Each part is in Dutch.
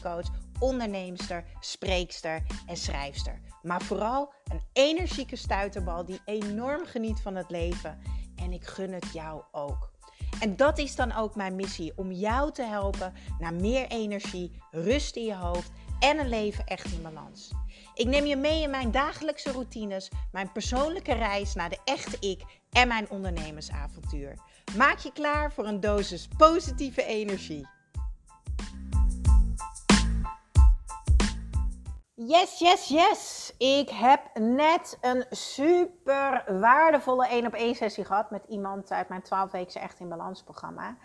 coach, onderneemster, spreekster en schrijfster. Maar vooral een energieke stuiterbal die enorm geniet van het leven. En ik gun het jou ook. En dat is dan ook mijn missie: om jou te helpen naar meer energie, rust in je hoofd en een leven echt in balans. Ik neem je mee in mijn dagelijkse routines, mijn persoonlijke reis naar de echte ik en mijn ondernemersavontuur. Maak je klaar voor een dosis positieve energie. Yes, yes, yes. Ik heb net een super waardevolle 1 op 1 sessie gehad met iemand uit mijn 12 weken Echt in Balans programma.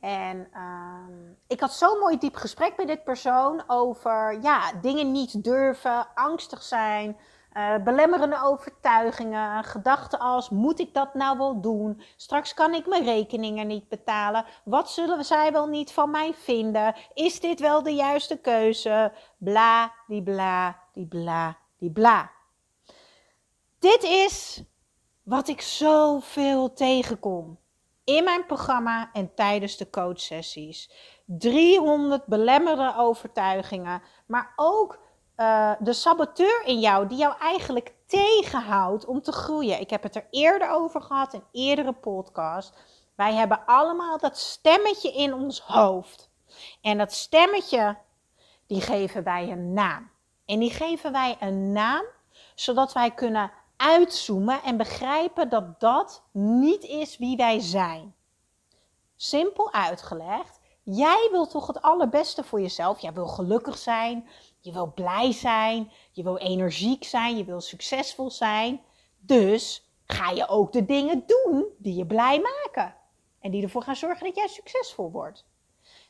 En uh, ik had zo'n mooi diep gesprek met dit persoon over ja, dingen niet durven, angstig zijn, uh, belemmerende overtuigingen, gedachten als: moet ik dat nou wel doen? Straks kan ik mijn rekeningen niet betalen. Wat zullen zij wel niet van mij vinden? Is dit wel de juiste keuze? Bla, die bla, die bla, die bla. Dit is wat ik zoveel tegenkom in mijn programma en tijdens de coachsessies. 300 belemmerde overtuigingen, maar ook uh, de saboteur in jou die jou eigenlijk tegenhoudt om te groeien. Ik heb het er eerder over gehad in eerdere podcast. Wij hebben allemaal dat stemmetje in ons hoofd. En dat stemmetje, die geven wij een naam. En die geven wij een naam zodat wij kunnen uitzoomen en begrijpen dat dat niet is wie wij zijn. Simpel uitgelegd, jij wil toch het allerbeste voor jezelf. Jij wil gelukkig zijn, je wil blij zijn, je wil energiek zijn, je wil succesvol zijn. Dus ga je ook de dingen doen die je blij maken. En die ervoor gaan zorgen dat jij succesvol wordt.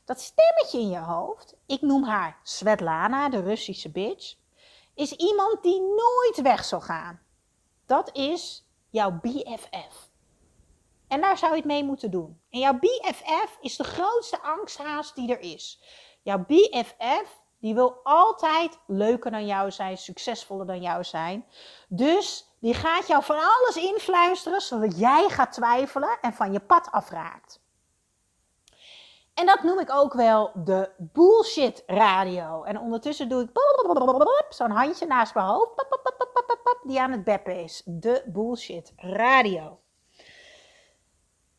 Dat stemmetje in je hoofd, ik noem haar Svetlana, de Russische bitch, is iemand die nooit weg zal gaan. Dat is jouw BFF. En daar zou je het mee moeten doen. En jouw BFF is de grootste angsthaas die er is. Jouw BFF die wil altijd leuker dan jou zijn, succesvoller dan jou zijn. Dus die gaat jou van alles influisteren, zodat jij gaat twijfelen en van je pad afraakt. En dat noem ik ook wel de bullshit radio. En ondertussen doe ik zo'n handje naast mijn hoofd die aan het beppen is. De bullshit radio.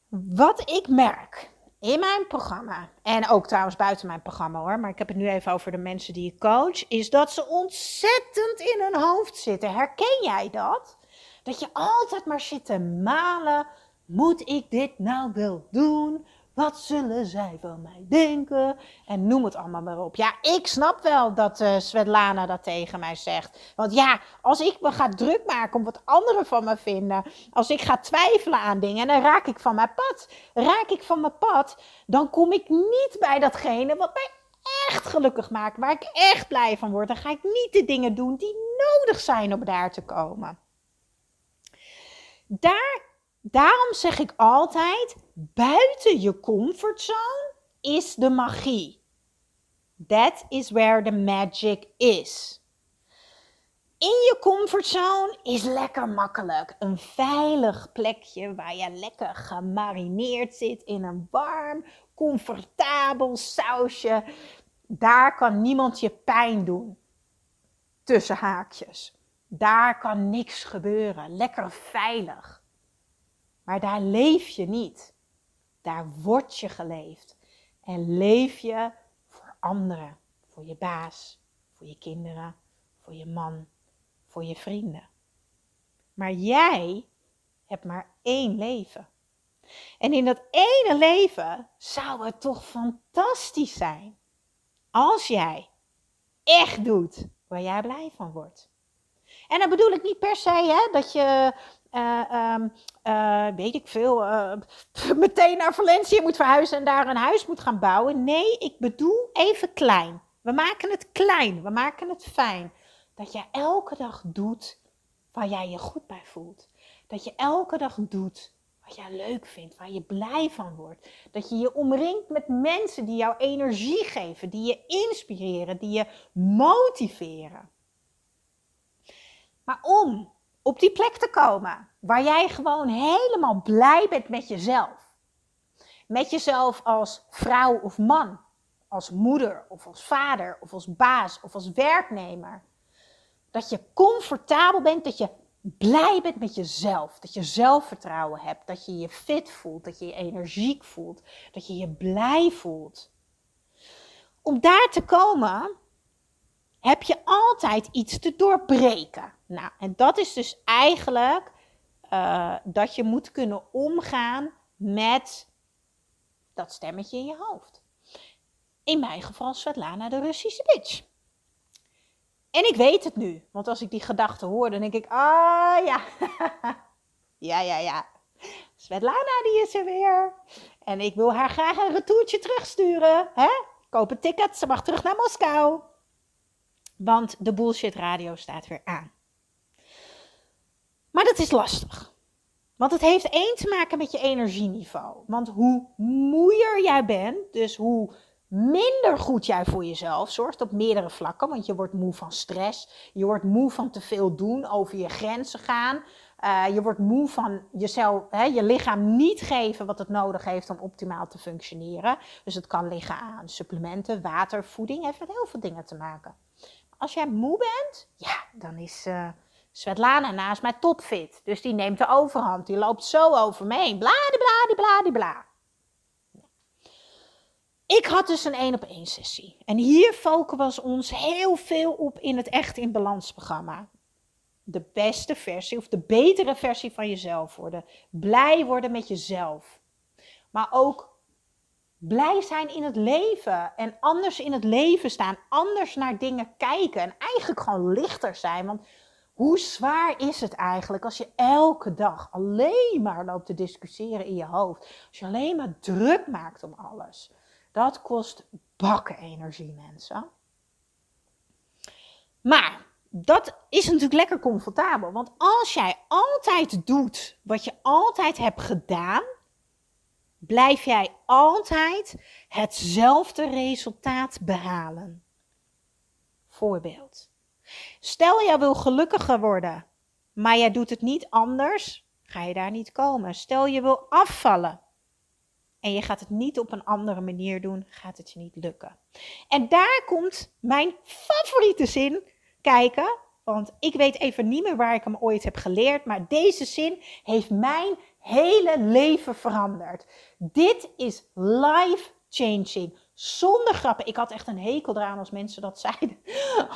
Wat ik merk in mijn programma, en ook trouwens buiten mijn programma hoor, maar ik heb het nu even over de mensen die ik coach, is dat ze ontzettend in hun hoofd zitten. Herken jij dat? Dat je altijd maar zit te malen. Moet ik dit nou wel doen? Wat zullen zij van mij denken? En noem het allemaal maar op. Ja, ik snap wel dat uh, Svetlana dat tegen mij zegt. Want ja, als ik me ga druk maken om wat anderen van me vinden. Als ik ga twijfelen aan dingen en dan raak ik van mijn pad. Raak ik van mijn pad, dan kom ik niet bij datgene wat mij echt gelukkig maakt. Waar ik echt blij van word. Dan ga ik niet de dingen doen die nodig zijn om daar te komen. Daar Daarom zeg ik altijd: buiten je comfortzone is de magie. That is where the magic is. In je comfortzone is lekker makkelijk. Een veilig plekje waar je lekker gemarineerd zit in een warm, comfortabel sausje. Daar kan niemand je pijn doen. Tussen haakjes. Daar kan niks gebeuren. Lekker veilig. Maar daar leef je niet. Daar word je geleefd. En leef je voor anderen. Voor je baas, voor je kinderen, voor je man, voor je vrienden. Maar jij hebt maar één leven. En in dat ene leven zou het toch fantastisch zijn als jij echt doet waar jij blij van wordt. En dan bedoel ik niet per se hè, dat je uh, weet ik veel, uh, meteen naar Valencia moet verhuizen en daar een huis moet gaan bouwen. Nee, ik bedoel even klein. We maken het klein, we maken het fijn. Dat je elke dag doet waar jij je goed bij voelt. Dat je elke dag doet wat jij leuk vindt, waar je blij van wordt. Dat je je omringt met mensen die jou energie geven, die je inspireren, die je motiveren. Maar om op die plek te komen waar jij gewoon helemaal blij bent met jezelf. Met jezelf als vrouw of man, als moeder of als vader of als baas of als werknemer. Dat je comfortabel bent, dat je blij bent met jezelf. Dat je zelfvertrouwen hebt, dat je je fit voelt, dat je je energiek voelt, dat je je blij voelt. Om daar te komen heb je altijd iets te doorbreken. Nou, en dat is dus eigenlijk uh, dat je moet kunnen omgaan met dat stemmetje in je hoofd. In mijn geval Svetlana de Russische bitch. En ik weet het nu, want als ik die gedachten hoor, dan denk ik, ah ja, ja, ja, ja. Svetlana die is er weer. En ik wil haar graag een retourtje terugsturen. Hè? Koop een ticket, ze mag terug naar Moskou. Want de bullshit radio staat weer aan. Maar dat is lastig. Want het heeft één te maken met je energieniveau. Want hoe moeier jij bent, dus hoe minder goed jij voor jezelf zorgt op meerdere vlakken. Want je wordt moe van stress, je wordt moe van te veel doen, over je grenzen gaan. Uh, je wordt moe van jezelf, hè, je lichaam niet geven wat het nodig heeft om optimaal te functioneren. Dus het kan liggen aan supplementen, water, voeding, heeft met heel veel dingen te maken. Als jij moe bent, ja, dan is uh, Svetlana naast mij topfit. Dus die neemt de overhand, die loopt zo over me heen. Bladibladibladibla. bla. Ik had dus een één op één sessie. En hier focussen we ons heel veel op in het Echt in Balans programma. De beste versie of de betere versie van jezelf worden. Blij worden met jezelf. Maar ook blij zijn in het leven en anders in het leven staan, anders naar dingen kijken en eigenlijk gewoon lichter zijn. Want hoe zwaar is het eigenlijk als je elke dag alleen maar loopt te discussiëren in je hoofd? Als je alleen maar druk maakt om alles. Dat kost bakken energie, mensen. Maar dat is natuurlijk lekker comfortabel. Want als jij altijd doet wat je altijd hebt gedaan, blijf jij altijd hetzelfde resultaat behalen. Voorbeeld. Stel jij wil gelukkiger worden, maar jij doet het niet anders, ga je daar niet komen. Stel je wil afvallen en je gaat het niet op een andere manier doen, gaat het je niet lukken. En daar komt mijn favoriete zin kijken, want ik weet even niet meer waar ik hem ooit heb geleerd, maar deze zin heeft mijn hele leven veranderd. Dit is life changing. Zonder grappen. Ik had echt een hekel eraan als mensen dat zeiden.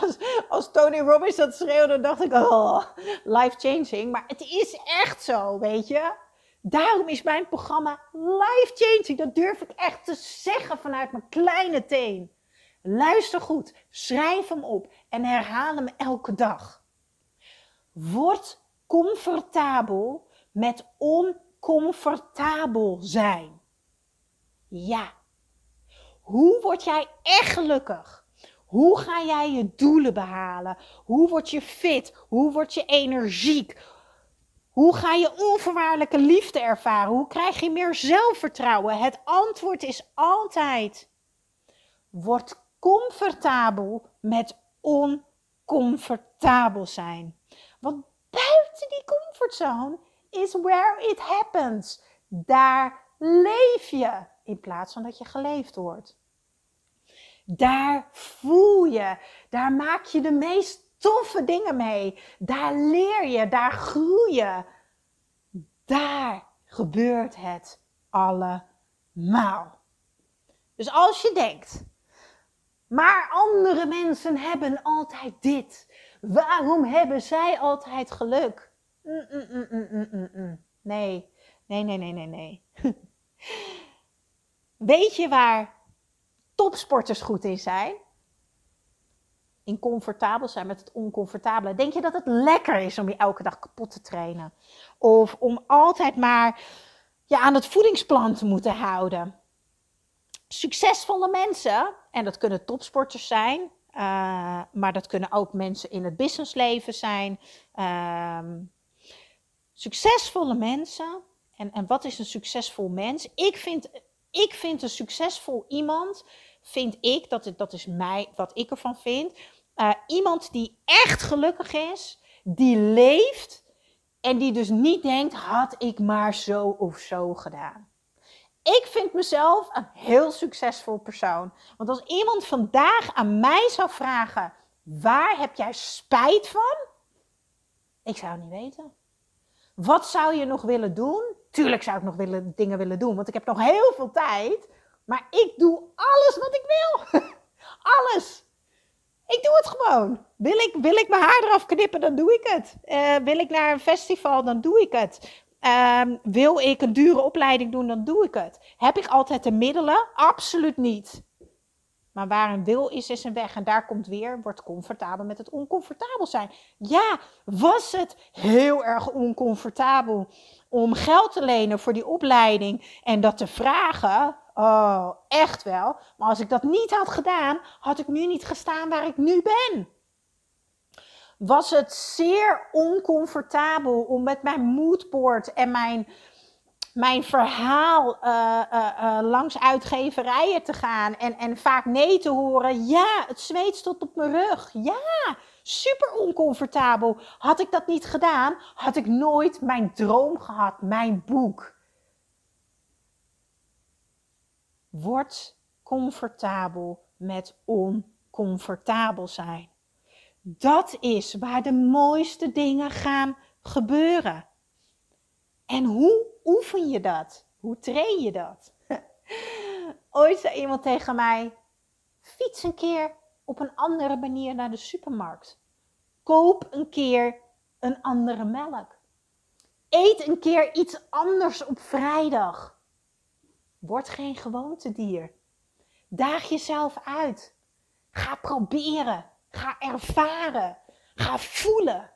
Als, als Tony Robbins dat schreeuwde, dacht ik, oh, life changing. Maar het is echt zo, weet je. Daarom is mijn programma life changing. Dat durf ik echt te zeggen vanuit mijn kleine teen. Luister goed, schrijf hem op en herhaal hem elke dag. Word comfortabel met oncomfortabel zijn. Ja. Hoe word jij echt gelukkig? Hoe ga jij je doelen behalen? Hoe word je fit? Hoe word je energiek? Hoe ga je onvoorwaardelijke liefde ervaren? Hoe krijg je meer zelfvertrouwen? Het antwoord is altijd: word comfortabel met oncomfortabel zijn. Want buiten die comfortzone is where it happens. Daar leef je in plaats van dat je geleefd wordt. Daar voel je, daar maak je de meest toffe dingen mee. Daar leer je, daar groei je. Daar gebeurt het allemaal. Dus als je denkt, maar andere mensen hebben altijd dit. Waarom hebben zij altijd geluk? Mm, mm, mm, nee, nee, nee, nee, nee, nee. Weet je waar topsporters goed in zijn? In comfortabel zijn met het oncomfortabele. Denk je dat het lekker is om je elke dag kapot te trainen? Of om altijd maar je aan het voedingsplan te moeten houden? Succesvolle mensen, en dat kunnen topsporters zijn, uh, maar dat kunnen ook mensen in het businessleven zijn. Uh, succesvolle mensen. En, en wat is een succesvol mens? Ik vind, ik vind een succesvol iemand, vind ik, dat, dat is mij, wat ik ervan vind. Uh, iemand die echt gelukkig is, die leeft en die dus niet denkt, had ik maar zo of zo gedaan. ik vind mezelf een heel succesvol persoon. Want als iemand vandaag aan mij zou vragen: waar heb jij spijt van? Ik zou het niet weten. Wat zou je nog willen doen? Tuurlijk zou ik nog willen, dingen willen doen, want ik heb nog heel veel tijd. Maar ik doe alles wat ik wil. alles. Ik doe het gewoon. Wil ik, wil ik mijn haar eraf knippen, dan doe ik het. Uh, wil ik naar een festival, dan doe ik het. Uh, wil ik een dure opleiding doen, dan doe ik het. Heb ik altijd de middelen? Absoluut niet. Maar waar een wil is, is een weg. En daar komt weer, wordt comfortabel met het oncomfortabel zijn. Ja, was het heel erg oncomfortabel om geld te lenen voor die opleiding en dat te vragen? Oh, echt wel. Maar als ik dat niet had gedaan, had ik nu niet gestaan waar ik nu ben. Was het zeer oncomfortabel om met mijn moodboard en mijn mijn verhaal uh, uh, langs uitgeverijen te gaan en, en vaak nee te horen. Ja, het zweet stond op mijn rug. Ja, super oncomfortabel. Had ik dat niet gedaan, had ik nooit mijn droom gehad, mijn boek. Word comfortabel met oncomfortabel zijn. Dat is waar de mooiste dingen gaan gebeuren. En hoe oefen je dat? Hoe train je dat? Ooit zei iemand tegen mij: fiets een keer op een andere manier naar de supermarkt. Koop een keer een andere melk. Eet een keer iets anders op vrijdag. Word geen gewoontedier. Daag jezelf uit. Ga proberen. Ga ervaren. Ga voelen.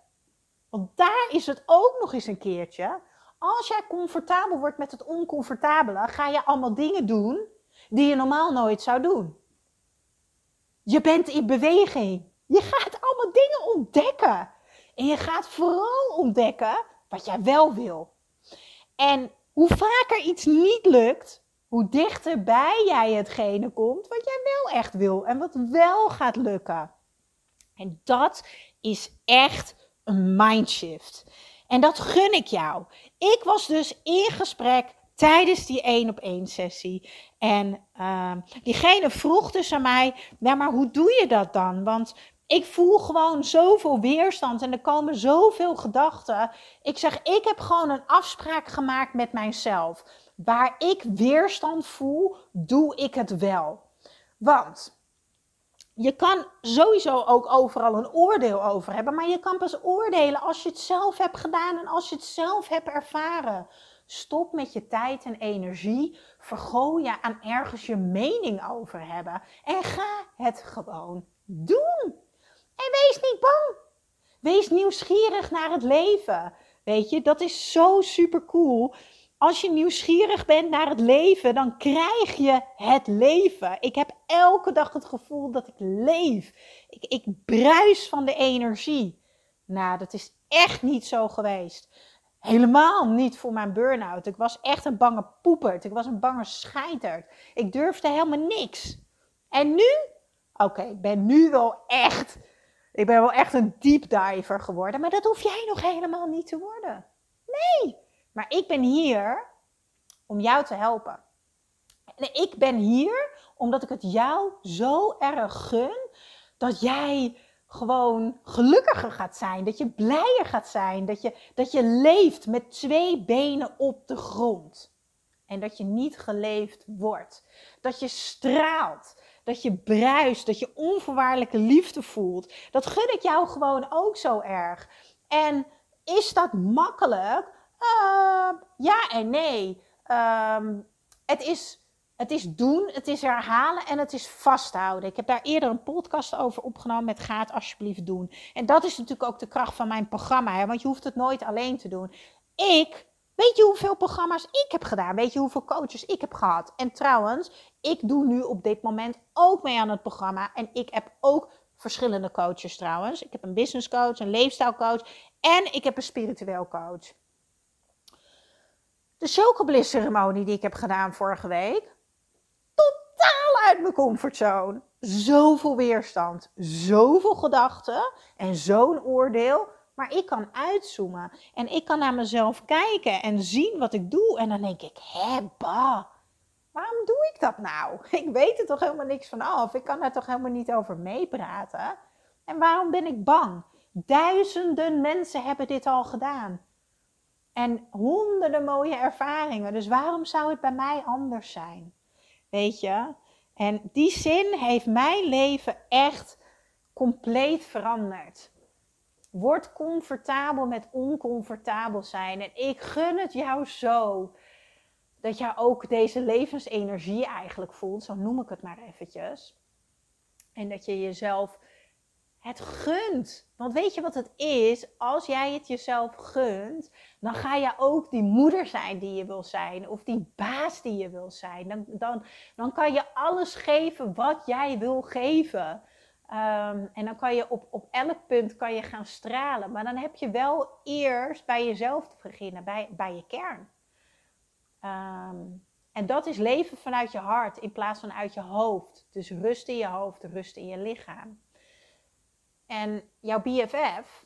Want daar is het ook nog eens een keertje als jij comfortabel wordt met het oncomfortabele, ga je allemaal dingen doen die je normaal nooit zou doen. Je bent in beweging. Je gaat allemaal dingen ontdekken. En je gaat vooral ontdekken wat jij wel wil. En hoe vaker iets niet lukt, hoe dichterbij jij hetgene komt wat jij wel echt wil en wat wel gaat lukken. En dat is echt een mindshift. En dat gun ik jou. Ik was dus in gesprek tijdens die één op één sessie. En uh, diegene vroeg dus aan mij, ja, maar hoe doe je dat dan? Want ik voel gewoon zoveel weerstand en er komen zoveel gedachten. Ik zeg, ik heb gewoon een afspraak gemaakt met mijzelf. Waar ik weerstand voel, doe ik het wel. Want je kan sowieso ook overal een oordeel over hebben, maar je kan pas oordelen als je het zelf hebt gedaan en als je het zelf hebt ervaren. Stop met je tijd en energie, vergooi je aan ergens je mening over hebben en ga het gewoon doen. En wees niet bang. Wees nieuwsgierig naar het leven. Weet je, dat is zo super cool als je nieuwsgierig bent naar het leven, dan krijg je het leven. Ik heb elke dag het gevoel dat ik leef. Ik, ik bruis van de energie. Nou, dat is echt niet zo geweest. Helemaal niet voor mijn burn-out. Ik was echt een bange poepert. Ik was een bange scheiterd. Ik durfde helemaal niks. En nu? Oké, ik ben nu wel echt. Ik ben wel echt een deep diver geworden. Maar dat hoef jij nog helemaal niet te worden. Maar ik ben hier om jou te helpen. En ik ben hier omdat ik het jou zo erg gun dat jij gewoon gelukkiger gaat zijn. Dat je blijer gaat zijn. Dat je, dat je leeft met twee benen op de grond. En dat je niet geleefd wordt. Dat je straalt. Dat je bruist. Dat je onvoorwaardelijke liefde voelt. Dat gun ik jou gewoon ook zo erg. En is dat makkelijk? Uh, ja en nee. Ehm, het, is, het is doen, het is herhalen en het is vasthouden. Ik heb daar eerder een podcast over opgenomen met Ga alsjeblieft doen. En dat is natuurlijk ook de kracht van mijn programma. Hè? Want je hoeft het nooit alleen te doen. Ik Weet je hoeveel programma's ik heb gedaan? Weet je hoeveel coaches ik heb gehad? En trouwens, ik doe nu op dit moment ook mee aan het programma. En ik heb ook verschillende coaches trouwens. Ik heb een business coach, een leefstijlcoach en ik heb een spiritueel coach de chocobliss ceremonie die ik heb gedaan vorige week. Totaal uit mijn comfortzone. Zoveel weerstand, zoveel gedachten en zo'n oordeel. Maar ik kan uitzoomen en ik kan naar mezelf kijken en zien wat ik doe. En dan denk ik, bah, Waarom doe ik dat nou? Ik weet er toch helemaal niks van af. Ik kan daar toch helemaal niet over meepraten. En waarom ben ik bang? Duizenden mensen hebben dit al gedaan. En honderden mooie ervaringen. Dus waarom zou het bij mij anders zijn? Weet je? En die zin heeft mijn leven echt compleet veranderd. Word comfortabel met oncomfortabel zijn. En ik gun het jou zo dat jij ook deze levensenergie eigenlijk voelt. Zo noem ik het maar eventjes. En dat je jezelf het gunt. Want weet je wat het is? Als jij het jezelf gunt, dan ga je ook die moeder zijn die je wil zijn. Of die baas die je wil zijn. Dan, dan, dan kan je alles geven wat jij wil geven. Ehm, en dan kan je op, op elk punt kan je gaan stralen. Maar dan heb je wel eerst bij jezelf te beginnen, bij, bij je kern. Ehm, en dat is leven vanuit je hart in plaats van uit je hoofd. Dus rust in je hoofd, rust in je lichaam. En jouw BFF,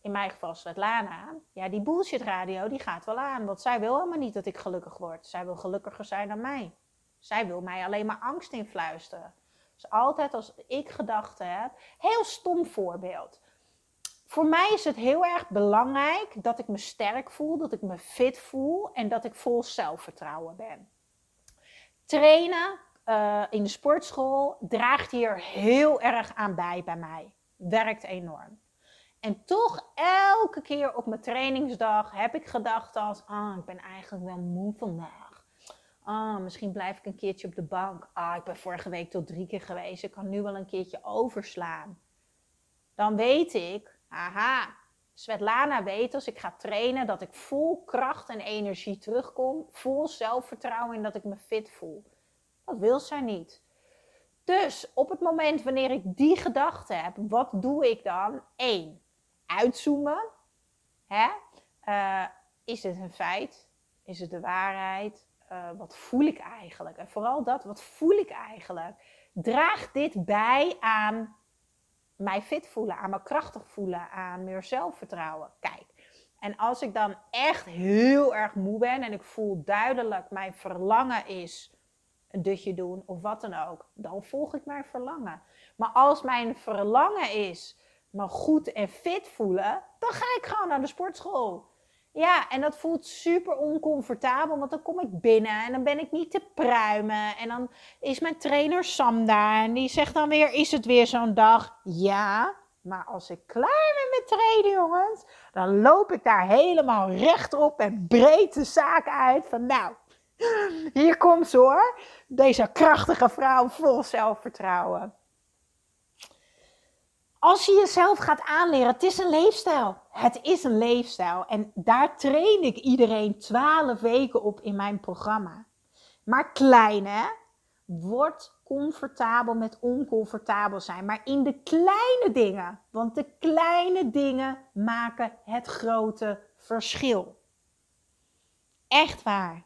in mijn geval Svetlana, ja, die bullshit radio, die gaat wel aan. Want zij wil helemaal niet dat ik gelukkig word. Zij wil gelukkiger zijn dan mij. Zij wil mij alleen maar angst influisteren. Dus altijd als ik gedachten heb, heel stom voorbeeld. Voor mij is het heel erg belangrijk dat ik me sterk voel, dat ik me fit voel en dat ik vol zelfvertrouwen ben. Trainen uh, in de sportschool draagt hier heel erg aan bij bij mij. Werkt enorm. En toch elke keer op mijn trainingsdag heb ik gedacht als, ah, ik ben eigenlijk wel moe vandaag. Ah, misschien blijf ik een keertje op de bank. Ah, ik ben vorige week tot drie keer geweest. Ik kan nu wel een keertje overslaan. Dan weet ik, aha, Svetlana weet als ik ga trainen dat ik vol kracht en energie terugkom. Vol zelfvertrouwen en dat ik me fit voel. Dat wil zij niet. Dus op het moment wanneer ik die gedachte heb, wat doe ik dan? Eén, uitzoomen. Hè? Uh, is het een feit? Is het de waarheid? Uh, wat voel ik eigenlijk? En vooral dat, wat voel ik eigenlijk? Draagt dit bij aan mij fit voelen, aan me krachtig voelen, aan meer zelfvertrouwen? Kijk, en als ik dan echt heel erg moe ben en ik voel duidelijk mijn verlangen is een dutje doen of wat dan ook, dan volg ik mijn verlangen. Maar als mijn verlangen is me goed en fit voelen, dan ga ik gewoon naar de sportschool. Ja, en dat voelt super oncomfortabel, want dan kom ik binnen en dan ben ik niet te pruimen. En dan is mijn trainer Sam daar en die zegt dan weer, is het weer zo'n dag? Ja, maar als ik klaar ben met trainen, jongens, dan loop ik daar helemaal rechtop en breed de zaak uit van, nou, hier komt ze hoor. Deze krachtige vrouw vol zelfvertrouwen. Als je jezelf gaat aanleren, het is een leefstijl. Het is een leefstijl. En daar train ik iedereen 12 weken op in mijn programma. Maar klein hè. Word comfortabel met oncomfortabel zijn. Maar in de kleine dingen. Want de kleine dingen maken het grote verschil. Echt waar.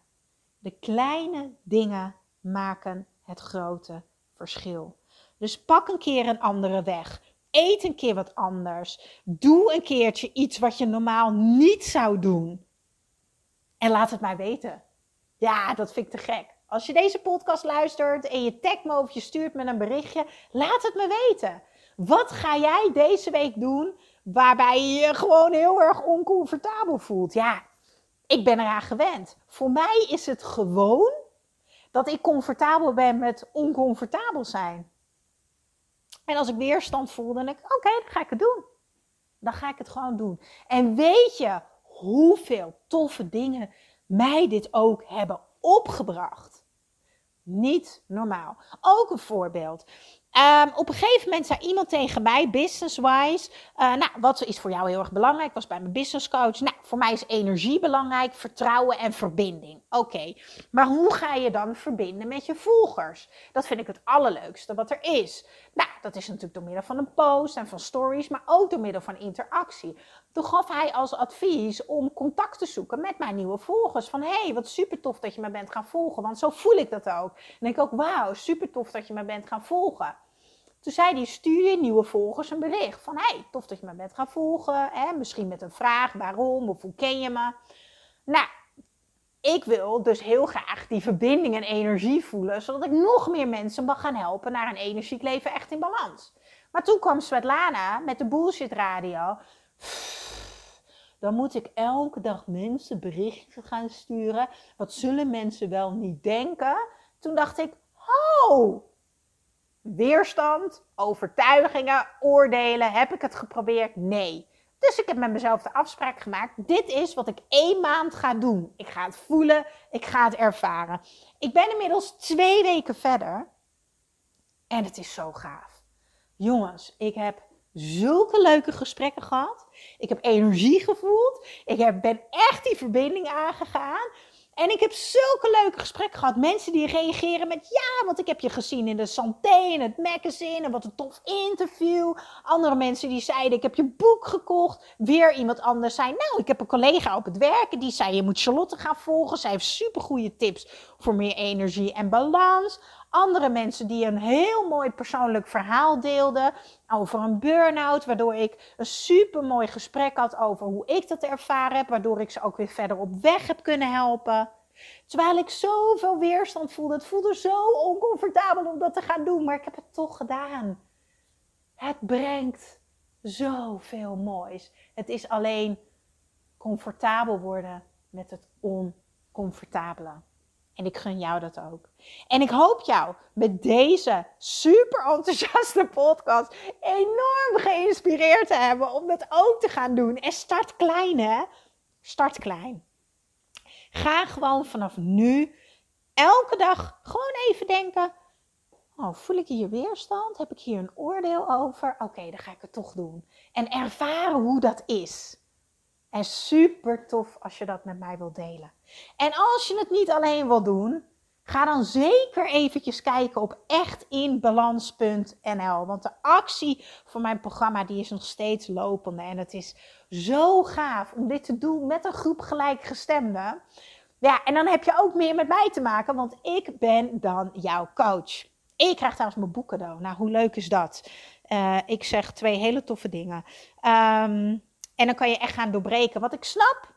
De kleine dingen maken het grote verschil. Dus pak een keer een andere weg. Eet een keer wat anders. Doe een keertje iets wat je normaal niet zou doen. En laat het mij weten. Ja, dat vind ik te gek. Als je deze podcast luistert en je tagt me of je stuurt me een berichtje, laat het me weten. Wat ga jij deze week doen waarbij je je gewoon heel erg oncomfortabel voelt? Ja, ik ben eraan gewend. Voor mij is het gewoon dat ik comfortabel ben met oncomfortabel zijn. En als ik weerstand voel, dan denk ik: oké, dan ga ik het doen. Dan ga ik het gewoon doen. En weet je hoeveel toffe dingen mij dit ook hebben opgebracht? Niet normaal. Ook een voorbeeld. Um, op een gegeven moment zei iemand tegen mij, business-wise, uh, nou, wat is voor jou heel erg belangrijk? was bij mijn business coach. Nou, voor mij is energie belangrijk, vertrouwen en verbinding. Oké, maar hoe ga je dan verbinden met je volgers? Dat vind ik het allerleukste wat er is. Nou, dat is natuurlijk door middel van een post en van stories, maar ook door middel van interactie. Toen gaf hij als advies om contact te zoeken met mijn nieuwe volgers. Van hé, hey, wat super tof dat je me bent gaan volgen, want zo voel ik dat ook. En denk ik ook, wauw, super tof dat je me bent gaan volgen. Toen zei hij, stuur je nieuwe volgers een bericht. Van, hey, tof dat je me bent gaan volgen. Hè? Misschien met een vraag, waarom of hoe ken je me. Nou, ik wil dus heel graag die verbinding en energie voelen, zodat ik nog meer mensen mag gaan helpen naar een energiek leven echt in balans. Maar toen kwam Svetlana met de bullshit radio. Dan moet ik elke dag mensen berichten gaan sturen. Wat zullen mensen wel niet denken? Toen dacht ik, oh, weerstand, overtuigingen, oordelen. Heb ik het geprobeerd? Nee. Dus ik heb met mezelf de afspraak gemaakt. Dit is wat ik één maand ga doen. Ik ga het voelen. Ik ga het ervaren. Ik ben inmiddels twee weken verder. En het is zo gaaf. Jongens, ik heb zulke leuke gesprekken gehad. Ik heb energie gevoeld. Ik heb, ben echt die verbinding aangegaan. En ik heb zulke leuke gesprekken gehad. Mensen die reageren met ja, want ik heb je gezien in de Santé, in het magazine. En wat een tof interview. Andere mensen die zeiden ik heb je boek gekocht. Weer iemand anders zei nou, ik heb een collega op het werken. Die zei je moet Charlotte gaan volgen. Zij heeft super goede tips voor meer energie en balans. Andere mensen die een heel mooi persoonlijk verhaal deelden over een burn-out, waardoor ik een super mooi gesprek had over hoe ik dat ervaren heb, waardoor ik ze ook weer verder op weg heb kunnen helpen. Terwijl ik zoveel weerstand voelde. Het voelde zo oncomfortabel om dat te gaan doen, maar ik heb het toch gedaan. Het brengt zoveel moois. Het is alleen comfortabel worden met het oncomfortabele. En ik gun jou dat ook. En ik hoop jou met deze super enthousiaste podcast enorm geïnspireerd te hebben om dat ook te gaan doen. En start klein, hè? Start klein. Ga gewoon vanaf nu elke dag gewoon even denken: Oh, voel ik hier weerstand? Heb ik hier een oordeel over? Oké, dan ga ik het toch doen. En ervaren hoe dat is. En super tof als je dat met mij wilt delen. En als je het niet alleen wil doen, ga dan zeker eventjes kijken op echtinbalans.nl. Want de actie voor mijn programma die is nog steeds lopende. En het is zo gaaf om dit te doen met een groep gelijkgestemden. Ja, en dan heb je ook meer met mij te maken, want ik ben dan jouw coach. Ik krijg trouwens mijn boek cadeau. Nou, hoe leuk is dat? Uh, ik zeg twee hele toffe dingen. Um, en dan kan je echt gaan doorbreken. Want ik snap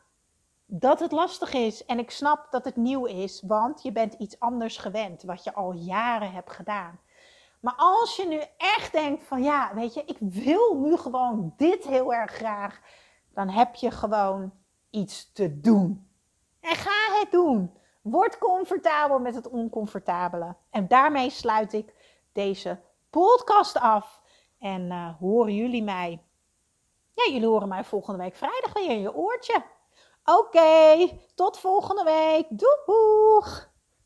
dat het lastig is en ik snap dat het nieuw is, want je bent iets anders gewend, wat je al jaren hebt gedaan. Maar als je nu echt denkt van ja, weet je, ik wil nu gewoon dit heel erg graag, dan heb je gewoon iets te doen. En ga het doen. Word comfortabel met het oncomfortabele. En daarmee sluit ik deze podcast af. En uh, horen jullie mij ja, jullie horen mij volgende week vrijdag weer in je oortje. Oké, tot volgende week. Doeg!